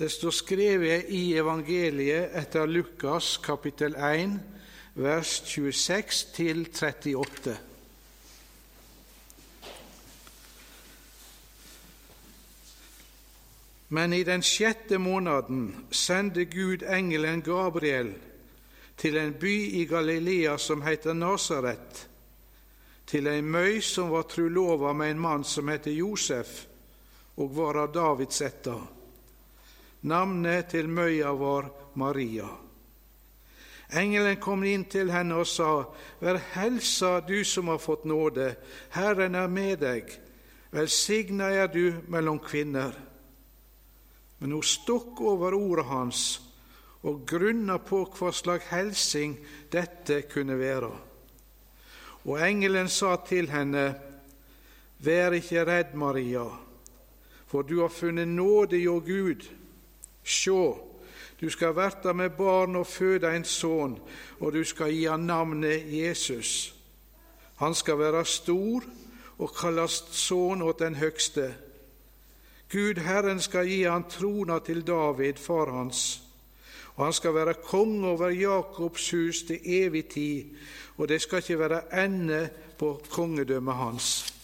Det står skrevet i evangeliet etter Lukas kapittel 1, vers 26 til 38. Men i den sjette måneden sendte Gud engelen Gabriel til en by i Galilea som heter Nasaret, til ei møy som var trulova med en mann som heter Josef, og var av Davids ætter. Navnet til møya var Maria. Engelen kom inn til henne og sa, Vær helsa, du som har fått nåde, Herren er med deg, velsigna er du mellom kvinner. Men hun stokk over ordet hans og grunna på hva slag helsing dette kunne være. Og engelen sa til henne, Vær ikke redd, Maria, for du har funnet nåde hjå Gud. Sjå, du skal verta med barn og føde en sønn, og du skal gi han navnet Jesus. Han skal være stor og kallast Sønn åt den høgste. Gud Herren skal gi han trona til David, far hans, og han skal være konge over Jakobs hus til evig tid, og det skal ikke være ende på kongedømmet hans.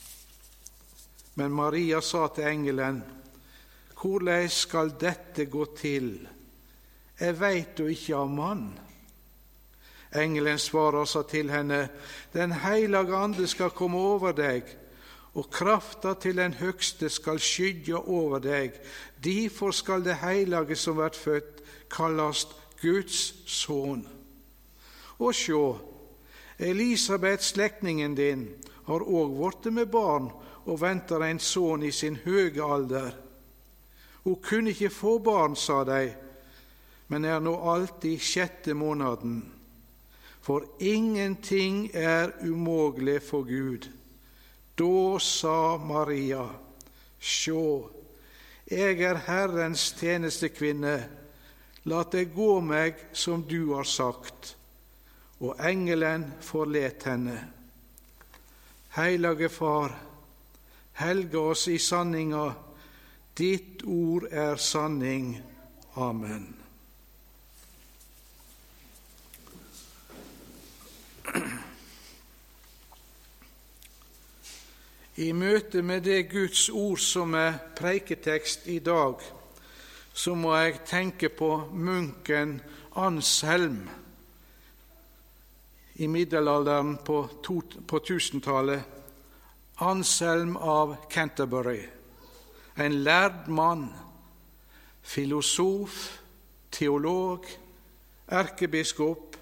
Men Maria sa til engelen, hvordan skal dette gå til? Jeg veit jo ikke av mann. Engelen svarer og sa til henne, Den hellige ande skal komme over deg, og krafta til den høgste skal skygge over deg. Derfor skal det hellige som vert født, kallast Guds sønn. Og sjå, Elisabeth, slektningen din, har òg blitt med barn og venter en sønn i sin høge alder. Hun kunne ikke få barn, sa de, men er nå alltid sjette måneden. For ingenting er umulig for Gud. Da sa Maria, Sjå, jeg er Herrens tjenestekvinne, la det gå meg som du har sagt. Og engelen forlet henne. Heilage Far, helge oss i sanninga Ditt ord er sanning. Amen. I møte med det Guds ord som er preiketekst i dag, så må jeg tenke på munken Anshelm i middelalderen på 1000-tallet. Anselm av Canterbury en lærd mann, filosof, teolog, erkebiskop,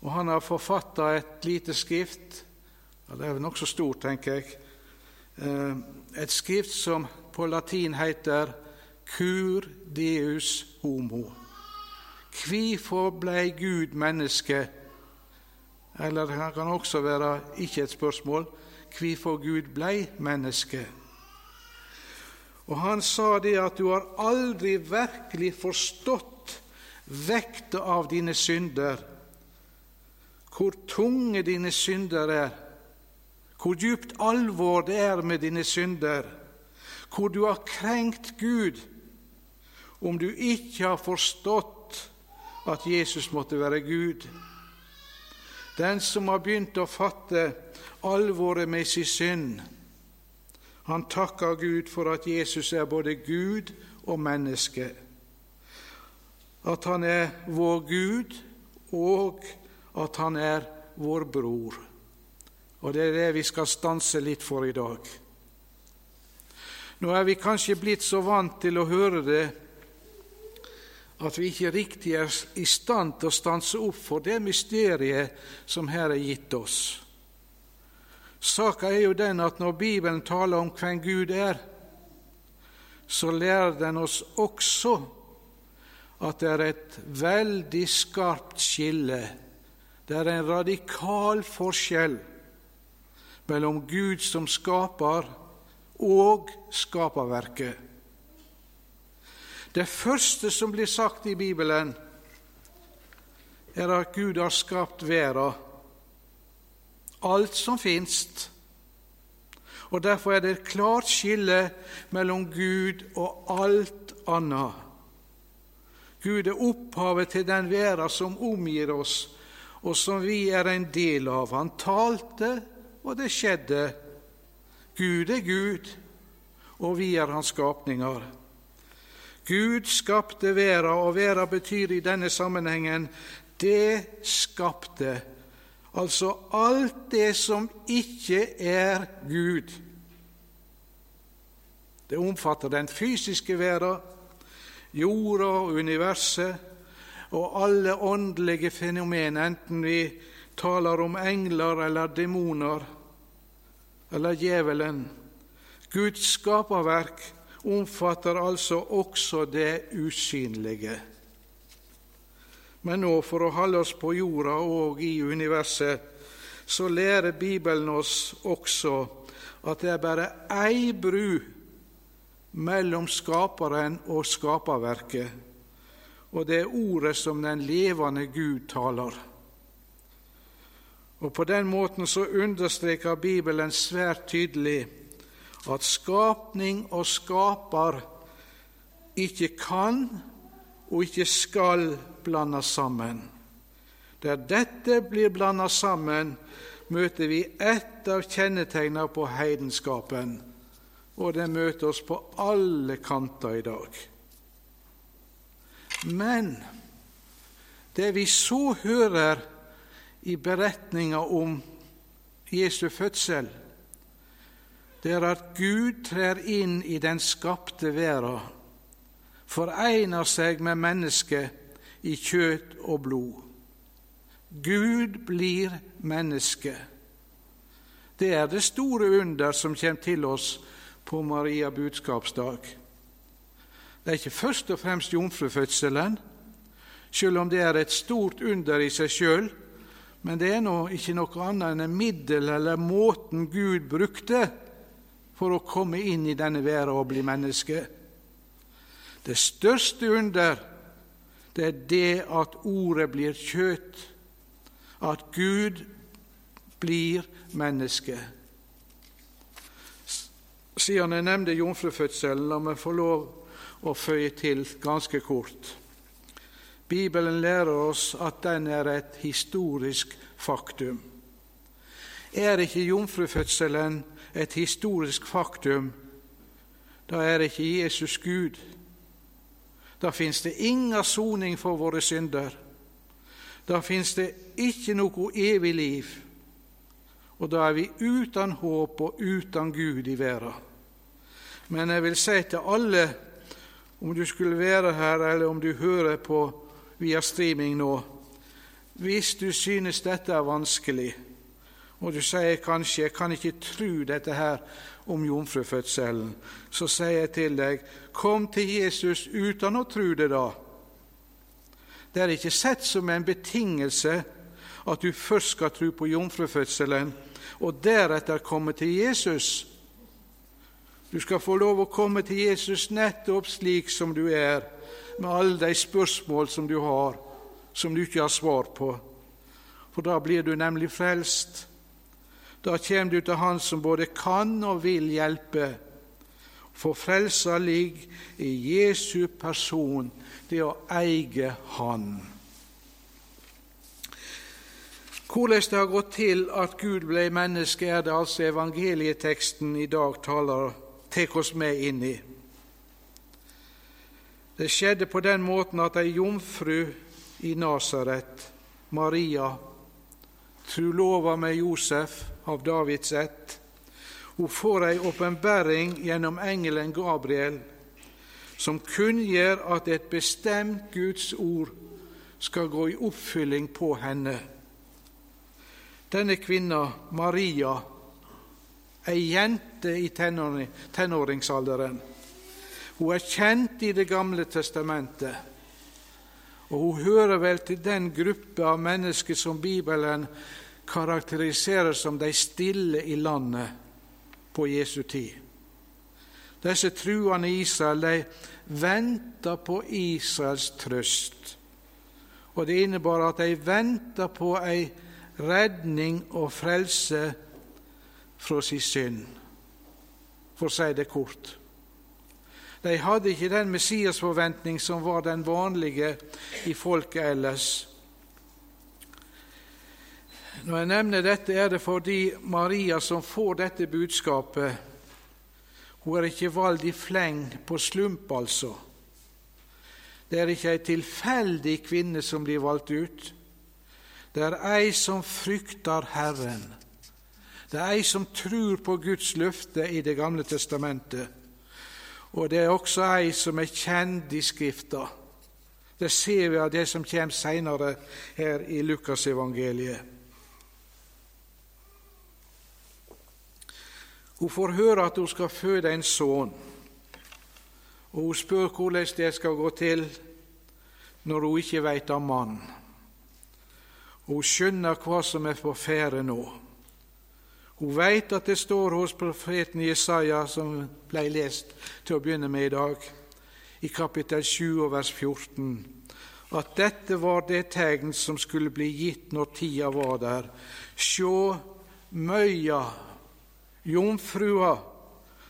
og han har forfatta et lite skrift, ja, det er nokså stort, tenker jeg, eh, et skrift som på latin heter Cur deus homo. Hvorfor blei Gud menneske? Eller det kan også være ikke et spørsmål hvorfor Gud blei menneske. Og han sa det at du har aldri virkelig forstått vekta av dine synder, hvor tunge dine synder er, hvor djupt alvor det er med dine synder, hvor du har krenkt Gud, om du ikke har forstått at Jesus måtte være Gud. Den som har begynt å fatte alvoret med sin synd, han takker Gud for at Jesus er både Gud og menneske. At han er vår Gud, og at han er vår bror. Og det er det vi skal stanse litt for i dag. Nå er vi kanskje blitt så vant til å høre det at vi ikke riktig er i stand til å stanse opp for det mysteriet som her er gitt oss. Saka er jo den at når Bibelen taler om hvem Gud er, så lærer den oss også at det er et veldig skarpt skille. Det er en radikal forskjell mellom Gud som skaper, og skaperverket. Det første som blir sagt i Bibelen, er at Gud har skapt verden alt som finst. Og Derfor er det et klart skille mellom Gud og alt annet. Gud er opphavet til den verden som omgir oss, og som vi er en del av. Han talte, og det skjedde. Gud er Gud, og vi er hans skapninger. Gud skapte verden, og verden betyr i denne sammenhengen det skapte, altså alt det som ikke er Gud. Det omfatter den fysiske verden, jorda og universet, og alle åndelige fenomener, enten vi taler om engler eller demoner eller djevelen. Guds skaperverk omfatter altså også det usynlige. Men nå, for å holde oss på jorda og i universet, så lærer Bibelen oss også at det er bare ei bru mellom Skaperen og skaperverket, og det er ordet som den levende Gud taler. Og På den måten så understreker Bibelen svært tydelig at skapning og skaper ikke kan og ikke skal blandes sammen. Der dette blir blandet sammen, møter vi ett av kjennetegnene på heidenskapen, og det møter oss på alle kanter i dag. Men det vi så hører i beretninga om Jesu fødsel, det er at Gud trer inn i den skapte verden, forener seg med mennesket i kjøtt og blod. Gud blir menneske. Det er det store under som kommer til oss på Maria budskapsdag. Det er ikke først og fremst jomfrufødselen, selv om det er et stort under i seg sjøl, men det er nå ikke noe annet enn en middel eller måten Gud brukte for å komme inn i denne verden og bli menneske. Det største under, det er det at ordet blir kjøtt, at Gud blir menneske. Siden jeg nevnte jomfrufødselen, la meg få lov å føye til ganske kort. Bibelen lærer oss at den er et historisk faktum. Er ikke jomfrufødselen et historisk faktum, da er ikke Jesus Gud. Da fins det ingen soning for våre synder. Da fins det ikke noe evig liv. Og da er vi uten håp og uten Gud i verden. Men jeg vil si til alle, om du skulle være her, eller om du hører på via streaming nå, hvis du synes dette er vanskelig, og du sier kanskje 'jeg kan ikke tro dette her om jomfrufødselen', så sier jeg til deg 'kom til Jesus uten å tro det', da. Det er ikke sett som en betingelse at du først skal tro på jomfrufødselen, og deretter komme til Jesus. Du skal få lov å komme til Jesus nettopp slik som du er, med alle de spørsmål som du har, som du ikke har svar på. For da blir du nemlig frelst. Da kommer du til Han som både kan og vil hjelpe. For frelsa ligger i Jesu person, det å eie Han. Hvordan det har gått til at Gud ble menneske, er det altså evangelieteksten i dag taler tar oss med inn i. Det skjedde på den måten at ei jomfru i Nasaret, Maria, trulova med Josef av Davids ett. Hun får ei åpenbaring gjennom engelen Gabriel som kunngjør at et bestemt Guds ord skal gå i oppfylling på henne. Denne kvinna, Maria, ei jente i tenåringsalderen. Hun er kjent i Det gamle testamentet, og hun hører vel til den gruppe av mennesker som Bibelen karakteriseres som de stille i landet på Jesu tid. Disse truende Israel de venta på Israels trøst. Og det innebar at de venta på ei redning og frelse fra sin synd, for å si det kort. De hadde ikke den messiasforventning som var den vanlige i folket ellers. Når jeg nevner dette, er det fordi Maria som får dette budskapet, hun er ikke valgt i fleng på slump, altså. Det er ikke ei tilfeldig kvinne som blir valgt ut. Det er ei som frykter Herren. Det er ei som tror på Guds løfte i Det gamle testamentet. Og det er også ei som er kjent i Skrifta. Det ser vi av det som kommer seinere her i Lukasevangeliet. Hun får høre at hun skal føde en sønn, og hun spør hvordan det skal gå til når hun ikke veit av mann. Hun skjønner hva som er på ferde nå. Hun veit at det står hos profeten Jesaja, som ble lest til å begynne med i dag, i kapittel 7 vers 14, at dette var det tegn som skulle bli gitt når tida var der. Sjå, møya, jomfrua,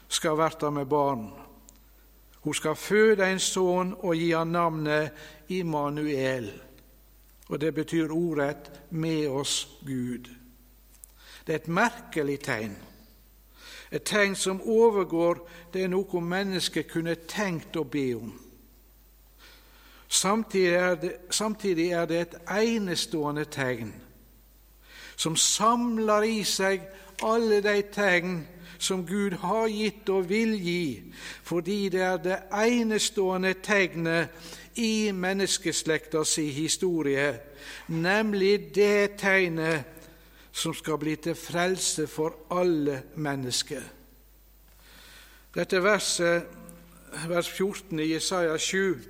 skal verta med barn. Hun skal føde en sønn og gi han navnet Immanuel. Og det betyr ordrett 'med oss Gud'. Det er et merkelig tegn. Et tegn som overgår det noe mennesket kunne tenkt å be om. Samtidig er, det, samtidig er det et enestående tegn som samler i seg alle de tegn som Gud har gitt og vil gi, fordi det er det enestående tegnet i menneskeslektas historie, nemlig det tegnet som skal bli til frelse for alle mennesker. Dette verset, vers 14 i Jesaja 7,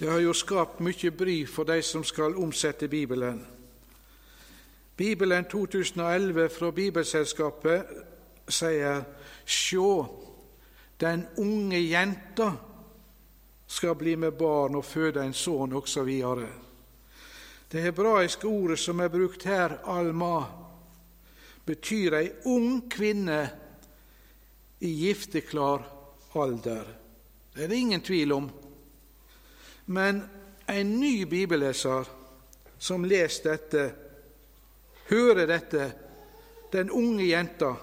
det har jo skapt mye bry for de som skal omsette Bibelen. Bibelen 2011 fra Bibelselskapet sier Sjå, den unge jenta skal bli med barn og føde en sønn, osv. Det hebraiske ordet som er brukt her, alma, betyr ei ung kvinne i gifteklar alder. Det er det ingen tvil om. Men en ny bibelleser som leser dette, hører dette, den unge jenta,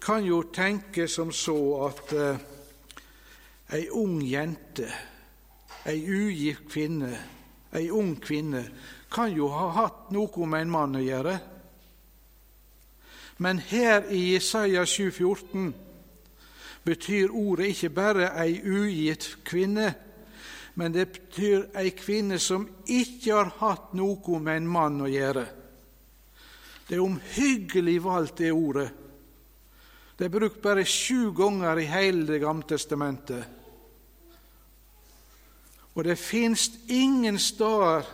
kan jo tenke som så at eh, ei ung jente, ei ugift kvinne, ei ung kvinne, kan jo ha hatt noe med en mann å gjøre. Men her i Jesaja 7,14 betyr ordet ikke bare ei ugitt kvinne, men det betyr ei kvinne som ikke har hatt noe med en mann å gjøre. Det er omhyggelig valgt, det ordet. Det er brukt bare sju ganger i hele Det gamle testamentet. Og det fins ingen steder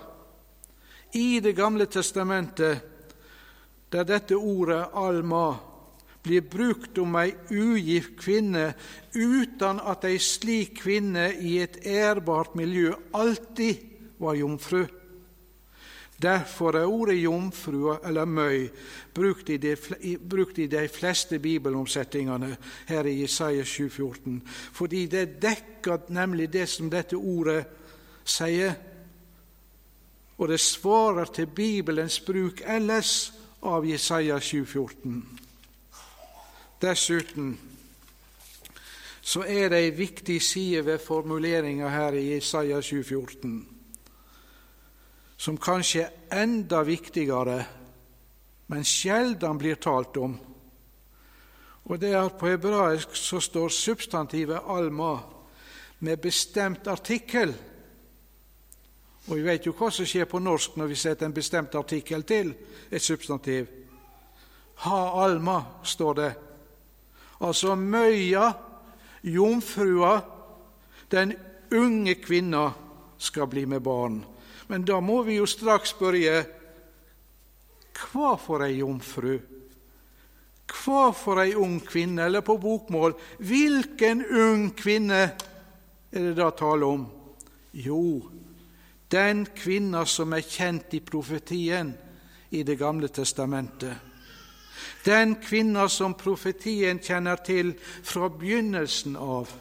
i Det gamle testamentet der dette ordet alma blir brukt om ei ugift kvinne uten at ei slik kvinne i et ærbart miljø alltid var jomfru. Derfor er ordet jomfru eller møy brukt i, de, brukt i de fleste bibelomsetningene her i Jesaja 7,14, fordi det dekker nemlig det som dette ordet sier, og det svarer til Bibelens bruk ellers av Jesaja 7,14. Dessuten så er det ei viktig side ved formuleringa her i Jesaja 7,14 som kanskje er enda viktigere, men sjelden blir talt om. Og det er at på hebraisk så står substantivet 'alma' med bestemt artikkel. Og vi vet jo hva som skjer på norsk når vi setter en bestemt artikkel til et substantiv. Ha alma, står det. Altså møya, jomfrua, den unge kvinna skal bli med barn. Men da må vi jo straks spørre hva for ei jomfru? Hva for ei ung kvinne? Eller på bokmål hvilken ung kvinne er det da tale om? Jo, den kvinna som er kjent i profetien i Det gamle testamentet. Den kvinna som profetien kjenner til fra begynnelsen av.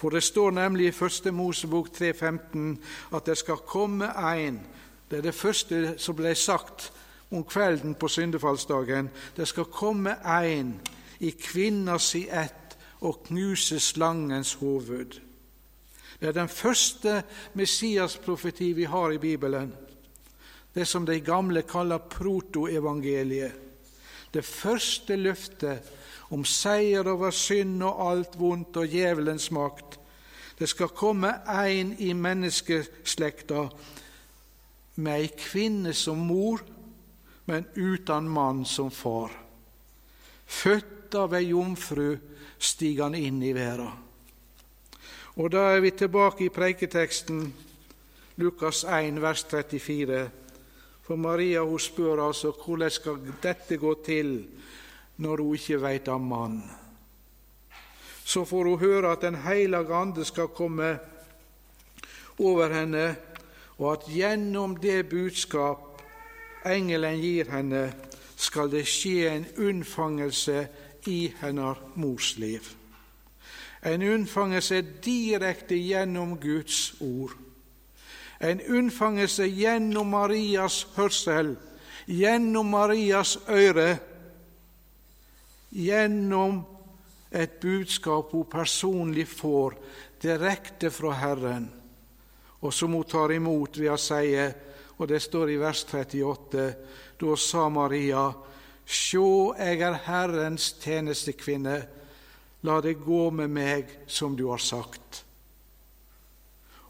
For det står nemlig i Første Mosebok 3,15 at det skal komme en Det er det første som ble sagt om kvelden på syndefallsdagen. Det skal komme en i kvinna si ett og knuse slangens hoved. Det er den første Messias-profeti vi har i Bibelen. Det som de gamle kaller protoevangeliet. Det første løftet om seier over synd og alt vondt og djevelens makt. Det skal komme en i menneskeslekta med ei kvinne som mor, men uten mann som far. Født av ei jomfru stiger han inn i verda. Og da er vi tilbake i preiketeksten, Lukas 1, vers 34. For Maria hun spør altså hvordan skal dette gå til når hun ikke veit av mann. Så får hun høre at Den hellige ande skal komme over henne, og at gjennom det budskap engelen gir henne, skal det skje en unnfangelse i hennes mors liv. En unnfangelse direkte gjennom Guds ord en unnfangelse gjennom Marias hørsel, gjennom Marias øre, gjennom et budskap hun personlig får direkte fra Herren, og som hun tar imot ved å si, og det står i vers 38, da sa Maria, Sjå, jeg er Herrens tjenestekvinne, la det gå med meg som du har sagt.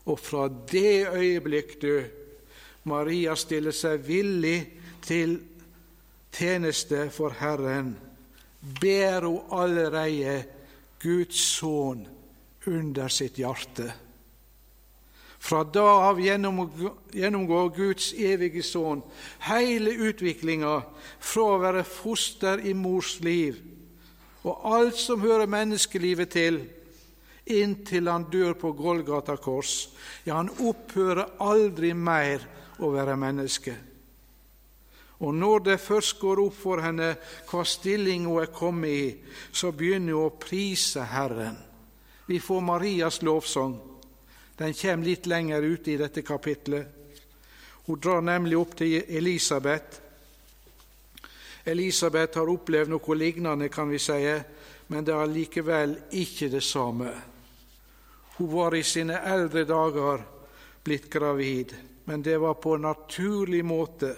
Og fra det øyeblikk du, Maria stiller seg villig til tjeneste for Herren, ber hun allerede Guds sønn under sitt hjerte. Fra da av gjennomgår Guds evige sønn hele utviklinga fra å være foster i mors liv og alt som hører menneskelivet til, inntil han dør på Golgata kors. Ja, han opphører aldri mer å være menneske. Og når det først går opp for henne hva stilling hun er kommet i, så begynner hun å prise Herren. Vi får Marias lovsang. Den kommer litt lenger ute i dette kapitlet. Hun drar nemlig opp til Elisabeth. Elisabeth har opplevd noe lignende, kan vi si, men det er likevel ikke det samme. Hun var i sine eldre dager blitt gravid, men det var på en naturlig måte.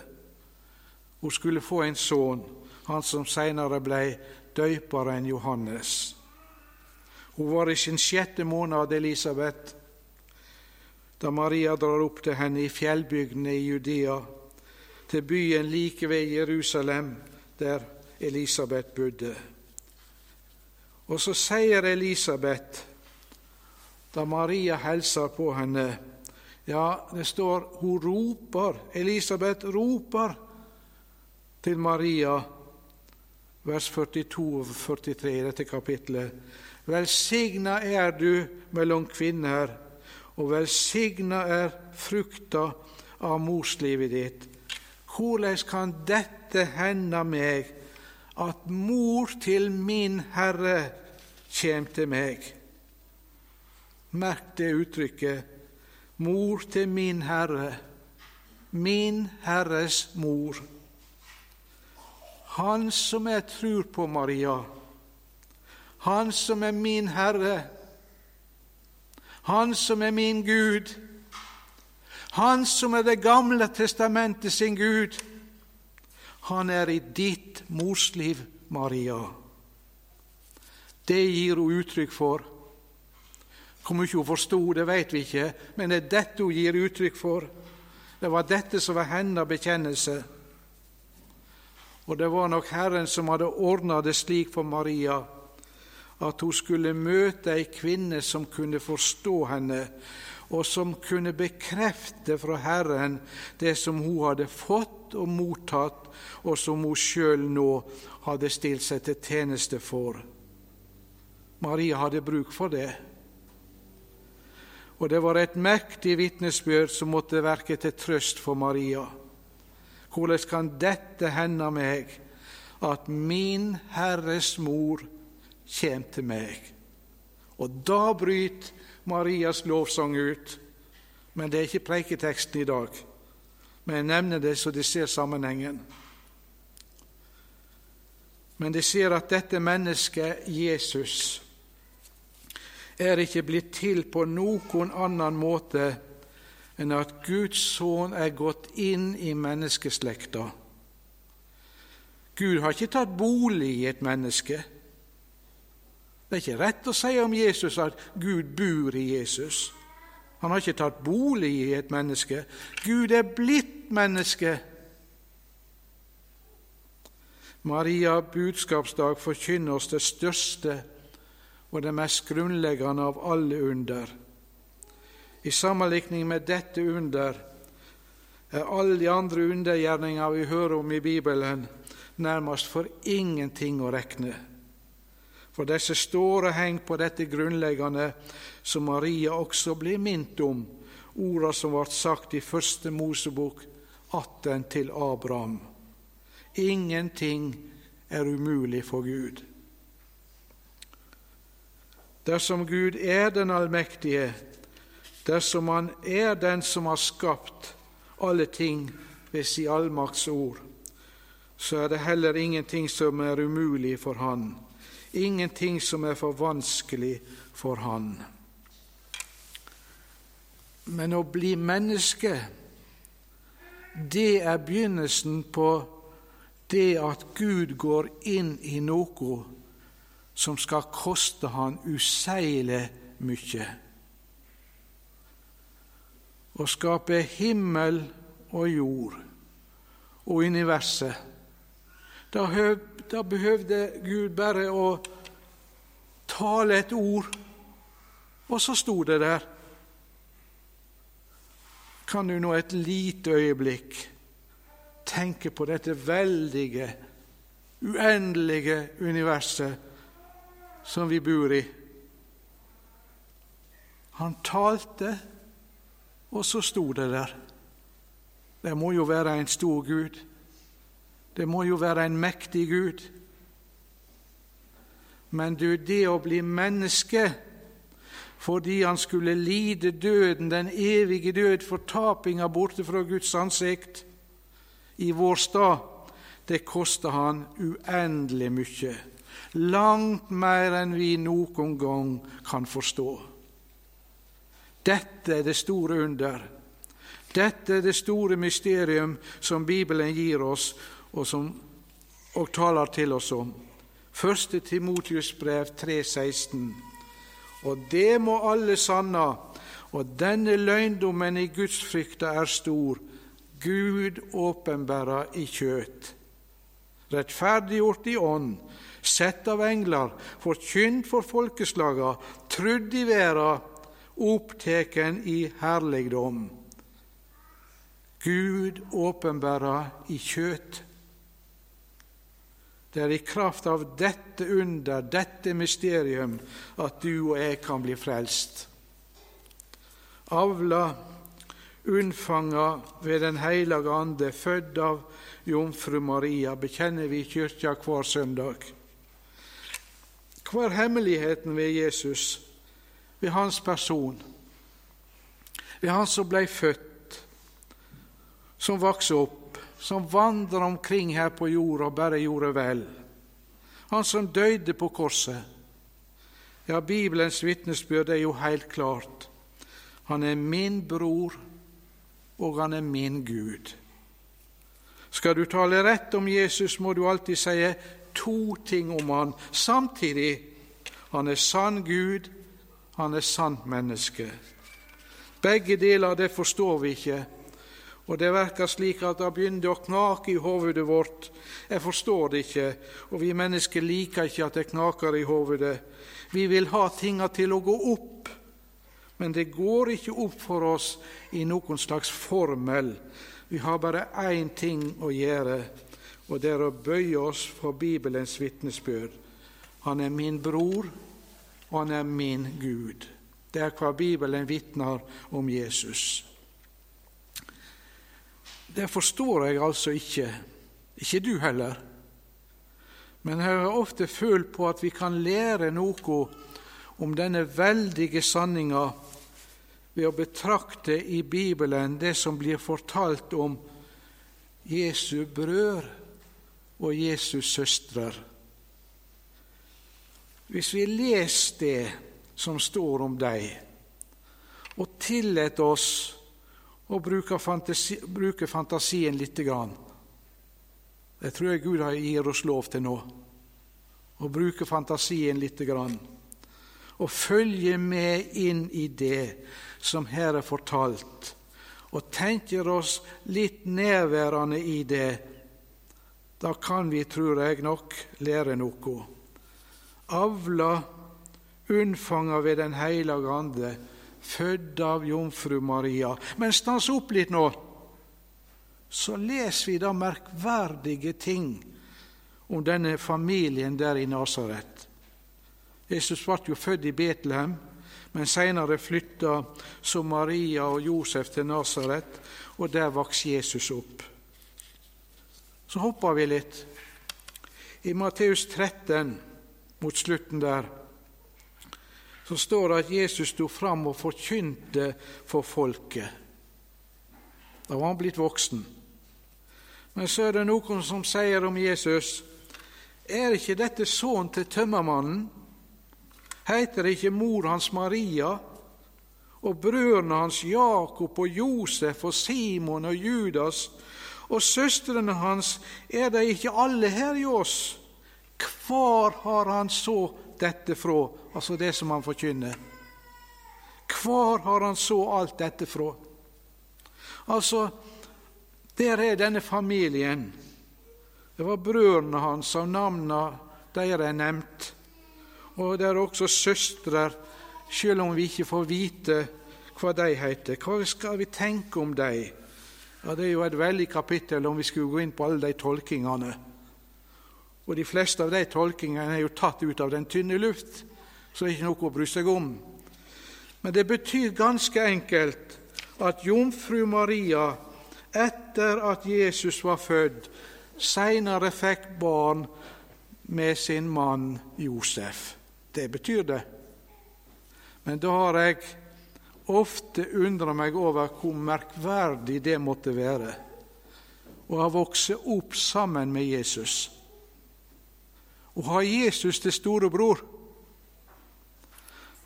Hun skulle få en sønn, han som senere ble døyperen Johannes. Hun var i sin sjette måned, Elisabeth, da Maria drar opp til henne i fjellbygdene i Judea, til byen like ved Jerusalem, der Elisabeth bodde. Og så sier Elisabeth da Maria hilser på henne. Ja, det står hun roper, Elisabeth roper til Maria, vers 42 og 43 i dette kapitlet. Velsigna er du mellom kvinner, og velsigna er frukta av morslivet ditt. Hvordan kan dette hende meg, at mor til min Herre kjem til meg? Merk det uttrykket mor til min Herre, min Herres mor. Han som jeg tror på, Maria, han som er min Herre, han som er min Gud, han som er Det gamle testamentet sin Gud, han er i ditt morsliv, Maria. Det gir hun uttrykk for hvor mye hun forsto, det vet vi ikke, men det er dette hun gir uttrykk for. Det var dette som var hennes bekjennelse. Og det var nok Herren som hadde ordna det slik for Maria at hun skulle møte ei kvinne som kunne forstå henne, og som kunne bekrefte fra Herren det som hun hadde fått og mottatt, og som hun sjøl nå hadde stilt seg til tjeneste for. Maria hadde bruk for det og det var et mektig vitnesbyrd som måtte verke til trøst for Maria. Hvordan kan dette hende meg, at min Herres mor kjem til meg. Og da bryter Marias lovsang ut. Men det er ikke preiketeksten i dag. Men jeg nevner det så de ser sammenhengen. Men de ser at dette mennesket, Jesus, er ikke blitt til på noen annen måte enn at Guds sønn er gått inn i menneskeslekta. Gud har ikke tatt bolig i et menneske. Det er ikke rett å si om Jesus at Gud bor i Jesus. Han har ikke tatt bolig i et menneske. Gud er blitt menneske. Maria budskapsdag forkynner oss det største og det mest grunnleggende av alle under. I sammenlikning med dette under er alle de andre undergjerninger vi hører om i Bibelen, nærmest for ingenting å regne. For disse står og henger på dette grunnleggende som Maria også blir minnet om, orda som ble sagt i første Mosebok 18 til Abraham. Ingenting er umulig for Gud. Dersom Gud er den allmektige, dersom Han er den som har skapt alle ting ved sin allmakts ord, så er det heller ingenting som er umulig for Han, ingenting som er for vanskelig for Han. Men å bli menneske, det er begynnelsen på det at Gud går inn i noe som skal koste han useile mye. Å skape himmel og jord og universet. Da, da behøvde Gud bare å tale et ord, og så sto det der kan du nå et lite øyeblikk tenke på dette veldige, uendelige universet som vi bor i. Han talte, og så sto det der. Det må jo være en stor Gud. Det må jo være en mektig Gud. Men du, det å bli menneske fordi han skulle lide døden, den evige død, fortapinga borte fra Guds ansikt i vår stad, det kosta han uendelig mye. Langt mer enn vi noen gang kan forstå. Dette er det store under. Dette er det store mysterium som Bibelen gir oss, og, som, og taler til oss om. Første Timotius brev 3,16 og det må alle sanna, og denne løgndommen i gudsfrykta er stor, Gud åpenbæra i kjøt. Rettferdiggjort i ånd, sett av engler, forkynt for folkeslaga, trudd i verda, oppteken i herligdom. Gud åpenbæra i kjøt. Det er i kraft av dette under, dette mysterium, at du og jeg kan bli frelst. Avla, unnfanga ved Den hellige Ande, født av jomfru Maria, bekjenner vi i kyrkja hver søndag. Hva er hemmeligheten ved Jesus, ved hans person, ved han som blei født, som vokste opp? som vandra omkring her på jorda og bare gjorde vel. Han som døde på korset. Ja, Bibelens vitnesbyrd er jo helt klart. Han er min bror, og han er min Gud. Skal du tale rett om Jesus, må du alltid si to ting om han samtidig. Han er sann Gud, han er sant menneske. Begge deler det forstår vi ikke, og det verker slik at det begynner å knake i hovedet vårt. Jeg forstår det ikke, og vi mennesker liker ikke at det knaker i hovedet. Vi vil ha tinga til å gå opp, men det går ikke opp for oss i noen slags formel. Vi har bare én ting å gjøre, og det er å bøye oss for Bibelens vitnesbyrd. Han er min bror, og han er min Gud. Det er hva Bibelen vitner om Jesus. Det forstår jeg altså ikke, ikke du heller. Men jeg har ofte følt på at vi kan lære noe om denne veldige sanninga ved å betrakte i Bibelen det som blir fortalt om Jesu brødre og Jesus søstre. Hvis vi leser det som står om dem, og tillater oss å bruke, fantasi, bruke fantasien grann Det tror jeg Gud gir oss lov til nå. Å bruke fantasien lite grann. Og følge med inn i det som her er fortalt, og tenker oss litt nærværende i det. Da kan vi, tror jeg nok, lære noe. Avla, unnfanga ved Den hellige ande, født av jomfru Maria. Men stans opp litt nå, så leser vi da merkverdige ting om denne familien der i Nasaret. Jesus ble jo født i Betlehem, men senere flytta så Maria og Josef til Nasaret, og der vokste Jesus opp. Så hopper vi litt. I Matteus 13, mot slutten der, så står det at Jesus sto fram og forkynte for folket. Da var han blitt voksen. Men så er det noen som sier om Jesus Er ikke dette sønnen til tømmermannen? Heiter ikke mor hans Maria? Og brødrene hans Jakob og Josef og Simon og Judas? Og søstrene hans, er de ikke alle her i oss? Hvor har han så dette fra, altså det som han forkynner. Hvor har han så alt dette fra? Altså, der er denne familien. Det var brødrene hans, av navnene deres er nevnt. Og det er også søstre, selv om vi ikke får vite hva de heter. Hva skal vi tenke om dem? Ja, Det er jo et veldig kapittel om vi skulle gå inn på alle de tolkingene. Og de fleste av de tolkingene er jo tatt ut av den tynne luft, så det er ikke noe å bry seg om. Men det betyr ganske enkelt at jomfru Maria, etter at Jesus var født, seinere fikk barn med sin mann Josef. Det betyr det. Men da har jeg ofte undra meg over hvor merkverdig det måtte være å ha vokst opp sammen med Jesus å ha Jesus til storebror.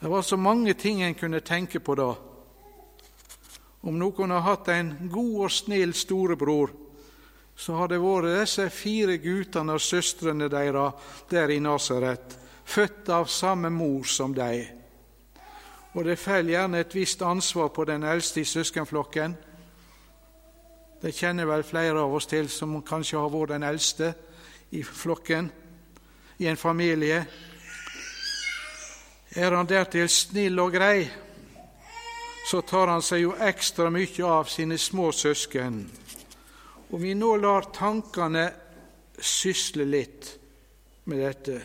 Det var så mange ting en kunne tenke på da. Om noen har hatt en god og snill storebror, så har det vært disse fire guttene og søstrene deres der i Nasaret, født av samme mor som dem. Og det faller gjerne et visst ansvar på den eldste i søskenflokken. Det kjenner vel flere av oss til som kanskje har vært den eldste i flokken i en familie. Er han dertil snill og grei, så tar han seg jo ekstra mye av sine små søsken. Om vi nå lar tankene sysle litt med dette,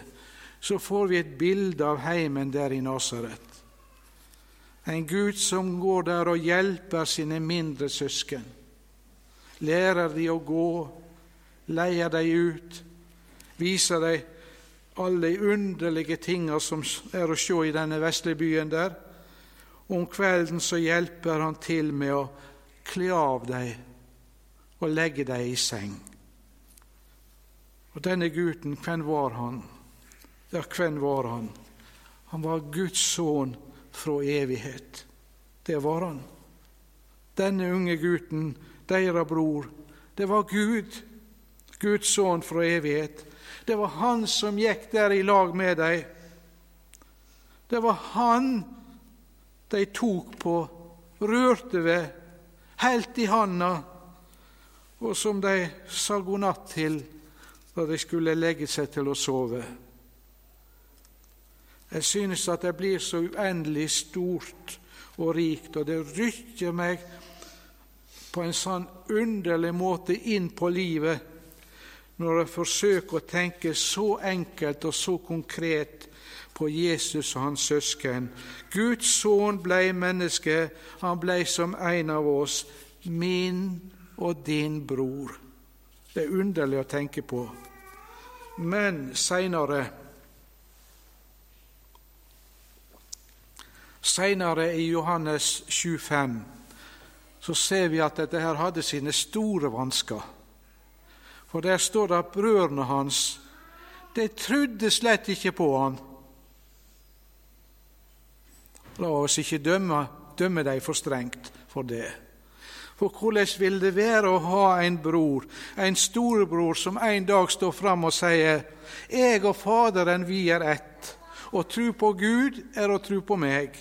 så får vi et bilde av heimen der i Nasaret. En Gud som går der og hjelper sine mindre søsken. Lærer de å gå, leier de ut, viser de alle de underlige tinga som er å se i denne vesle byen der. Om kvelden så hjelper han til med å kle av dem og legge dem i seng. Og denne gutten, hvem var han? Ja, hvem var han? Han var Guds sønn fra evighet. Det var han. Denne unge gutten, deres bror, det var Gud, Guds sønn fra evighet. Det var han som gikk der i lag med dem. Det var han de tok på, rørte ved, helt i handa, og som de sa god natt til da de skulle legge seg til å sove. Jeg synes at det blir så uendelig stort og rikt, og det rykker meg på en sånn underlig måte inn på livet når jeg forsøker å tenke så enkelt og så konkret på Jesus og hans søsken. Guds sønn blei menneske, han blei som en av oss, min og din bror. Det er underlig å tenke på. Men seinere Seinere i Johannes 7,5 så ser vi at dette her hadde sine store vansker. For der står det at brødrene hans de trodde slett ikke på han. La oss ikke dømme, dømme dem for strengt for det. For hvordan vil det være å ha en bror, en storebror, som en dag står fram og sier:" Jeg og Faderen, vi er ett. Å tro på Gud er å tro på meg.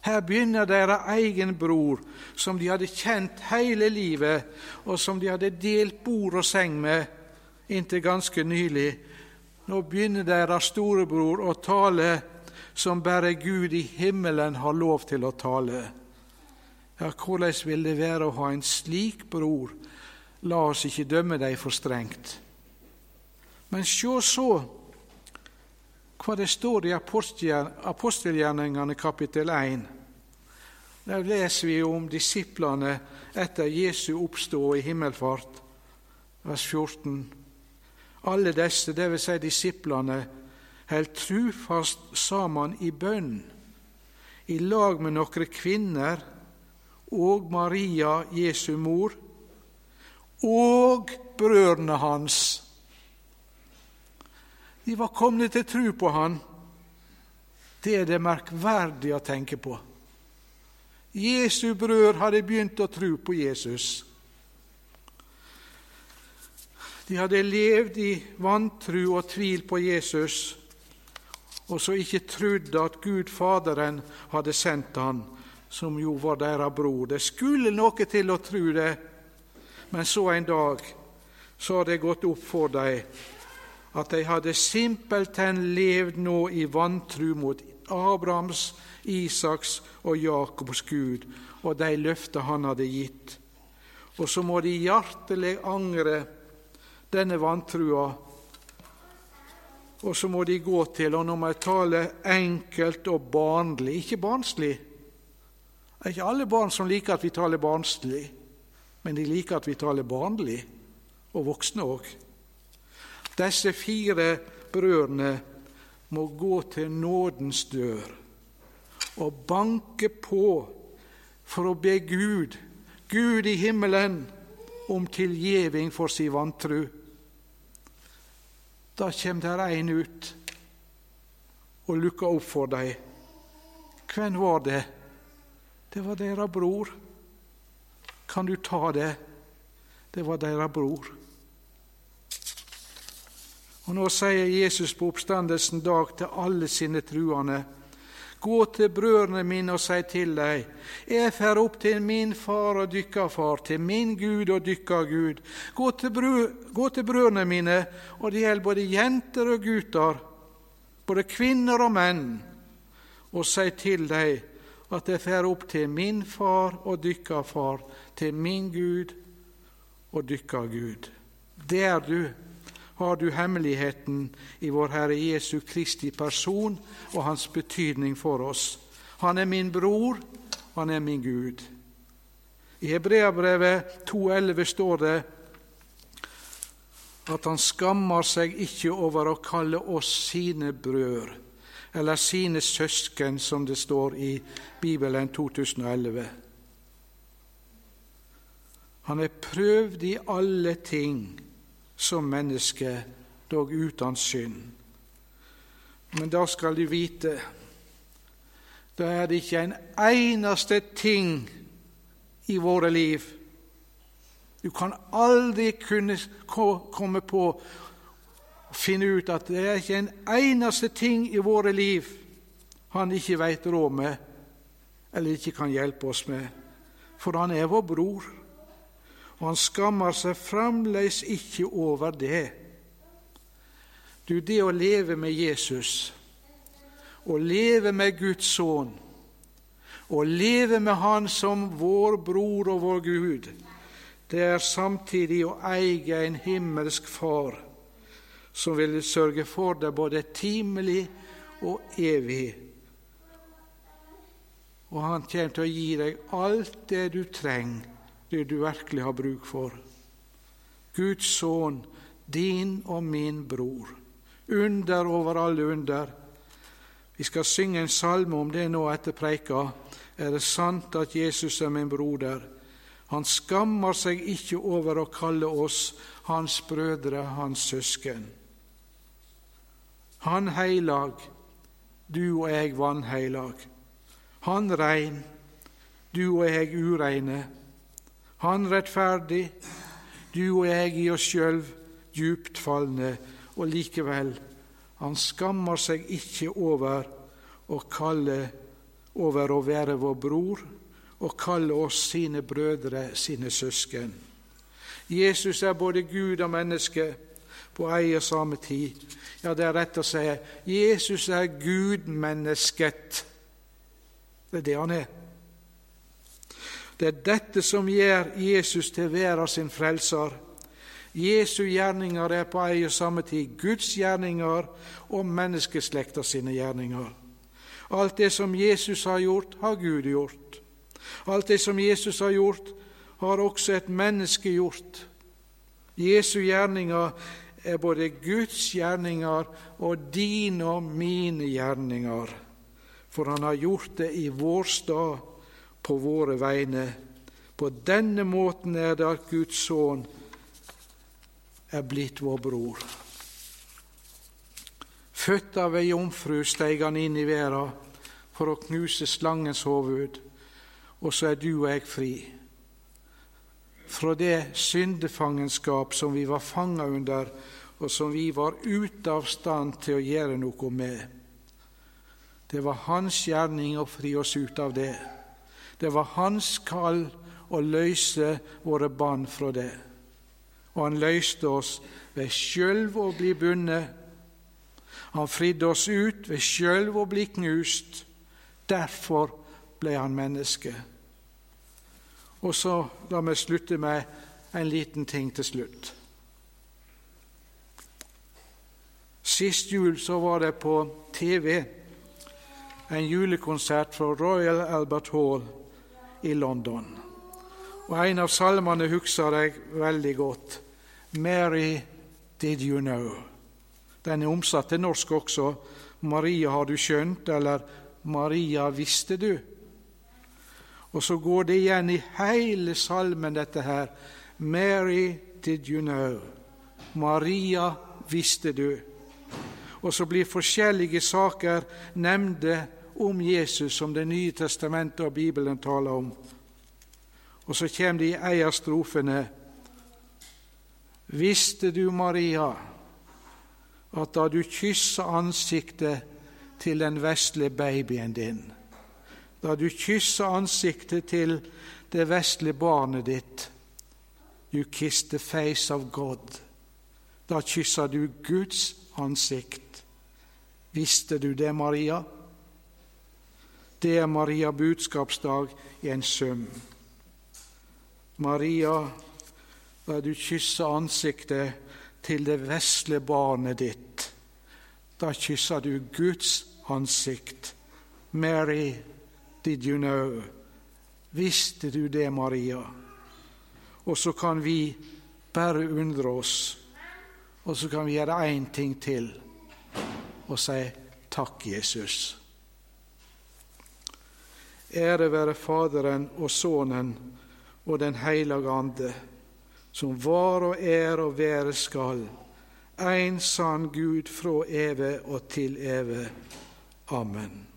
Her begynner deres egen bror, som de hadde kjent hele livet, og som de hadde delt bord og seng med inntil ganske nylig. Nå begynner deres storebror å tale som bare Gud i himmelen har lov til å tale. Ja, hvordan vil det være å ha en slik bror? La oss ikke dømme dem for strengt. Men sjå så hva det står i apostelgjerningene kapittel 1. Der leser vi om disiplene etter Jesu oppstå i himmelfart, vers 14. Alle disse, dvs. Si disiplene, held trufast sammen i bønn, i lag med noen kvinner og Maria, Jesu mor, og brødrene hans. De var kommet til tru på han. Det er det merkverdige å tenke på. Jesu brødre hadde begynt å tro på Jesus. De hadde levd i vantru og tvil på Jesus, og så ikke trodd at Gud Faderen hadde sendt han, som jo var deres bror. Det skulle noe til å tro det, men så en dag så har det gått opp for dem at de hadde simpelthen levd nå i vantru mot Abrahams, Isaks og Jakobs Gud og de løfter han hadde gitt. Og så må de hjertelig angre denne vantrua og så må de gå til, og nå må jeg tale enkelt og barnlig, ikke barnslig. Det er ikke alle barn som liker at vi taler barnslig, men de liker at vi taler barnlig, og voksne òg. Disse fire brødrene må gå til nådens dør og banke på for å be Gud, Gud i himmelen, om tilgjeving for si vantru. Da kjem der ein ut og lukker opp for dei. Hvem var det? Det var deira bror. Kan du ta det? Det var deira bror. Og Nå sier Jesus på oppstandelsen dag til alle sine truende Gå til brødrene mine og si til dem, jeg fer opp til min far og dykka far, til min Gud og dykka Gud. Gå til, brø, brødrene mine, og det gjelder både jenter og gutter, både kvinner og menn, og si til dem at jeg fer opp til min far og dykka far, til min Gud og dykka Gud. Der du har du hemmeligheten i vår Herre Jesu Kristi person og hans betydning for oss. Han er min bror, han er min Gud. I Hebreabrevet 2,11 står det at han skammer seg ikke over å kalle oss sine brødre, eller sine søsken, som det står i Bibelen 2011. Han er prøvd i alle ting som menneske, dog uten synd. Men da skal du vite da er det ikke en eneste ting i våre liv Du kan aldri kunne komme på å finne ut at det er ikke en eneste ting i våre liv han ikke veit råd med, eller ikke kan hjelpe oss med, for han er vår bror og han skammer seg fremdeles ikke over det. Du, det å leve med Jesus, å leve med Guds sønn, å leve med Han som vår bror og vår Gud, det er samtidig å eie en himmelsk Far som vil sørge for deg både timelig og evig. Og han kommer til å gi deg alt det du trenger det du virkelig har bruk for. Guds sønn din og min bror. Under over alle under. Vi skal synge en salme om det nå etter preika. Er det sant at Jesus er min broder? Han skammer seg ikke over å kalle oss hans brødre, hans søsken. Han heilag, du og jeg vanheilag. Han rein, du og jeg ureine. Han rettferdig, du og jeg i oss sjøl djupt falne, og likevel, han skammer seg ikke over å kalle over å være vår bror og kalle oss sine brødre, sine søsken. Jesus er både Gud og menneske på ei og samme tid. Ja, det er rett å si Jesus er Gud-mennesket. Det er det han er. Det er dette som gjør Jesus til verden sin frelser. Jesu gjerninger er på ei og samme tid Guds gjerninger og menneskeslekta sine gjerninger. Alt det som Jesus har gjort, har Gud gjort. Alt det som Jesus har gjort, har også et menneske gjort. Jesu gjerninger er både Guds gjerninger og dine og mine gjerninger, for han har gjort det i vår stad, på våre vegne. På denne måten er det at Guds sønn er blitt vår bror. Født av ei jomfru steig han inn i verden for å knuse slangens hoved, og så er du og jeg fri fra det syndefangenskap som vi var fanga under, og som vi var ute av stand til å gjøre noe med. Det var hans gjerning å fri oss ut av det. Det var hans kall å løse våre barn fra det. Og han løste oss ved sjølv å bli bundet. Han fridde oss ut ved sjølv å bli knust. Derfor ble han menneske. Og så la meg slutte med en liten ting til slutt. Sist jul så var det på TV en julekonsert fra Royal Albert Hall i London. Og En av salmene husker jeg veldig godt. 'Mary, did you know?' Den er omsatt til norsk også. 'Maria, har du skjønt?' eller 'Maria, visste du?' Og så går det igjen i hele salmen, dette her. Mary, did you know? Maria, visste du? Og så blir forskjellige saker nevnte om Jesus, som Det nye testamentet og Bibelen taler om. Og så kommer de i en av strofene Visste du, Maria, at da du kyssa ansiktet til den vesle babyen din da du kysser ansiktet til det vesle barnet ditt. You kiss the face of God. Da kysser du Guds ansikt. Visste du det, Maria? Det er Maria budskapsdag i en sum. Maria, da du kysser ansiktet til det vesle barnet ditt, da kysser du Guds ansikt. Mary, Did you know? Visste du det, Maria? Og så kan vi bare undre oss, og så kan vi gjøre én ting til og si takk, Jesus. Ære være Faderen og Sønnen og Den hellige Ande, som var og er og være skal, en sann Gud fra evig og til evig. Amen.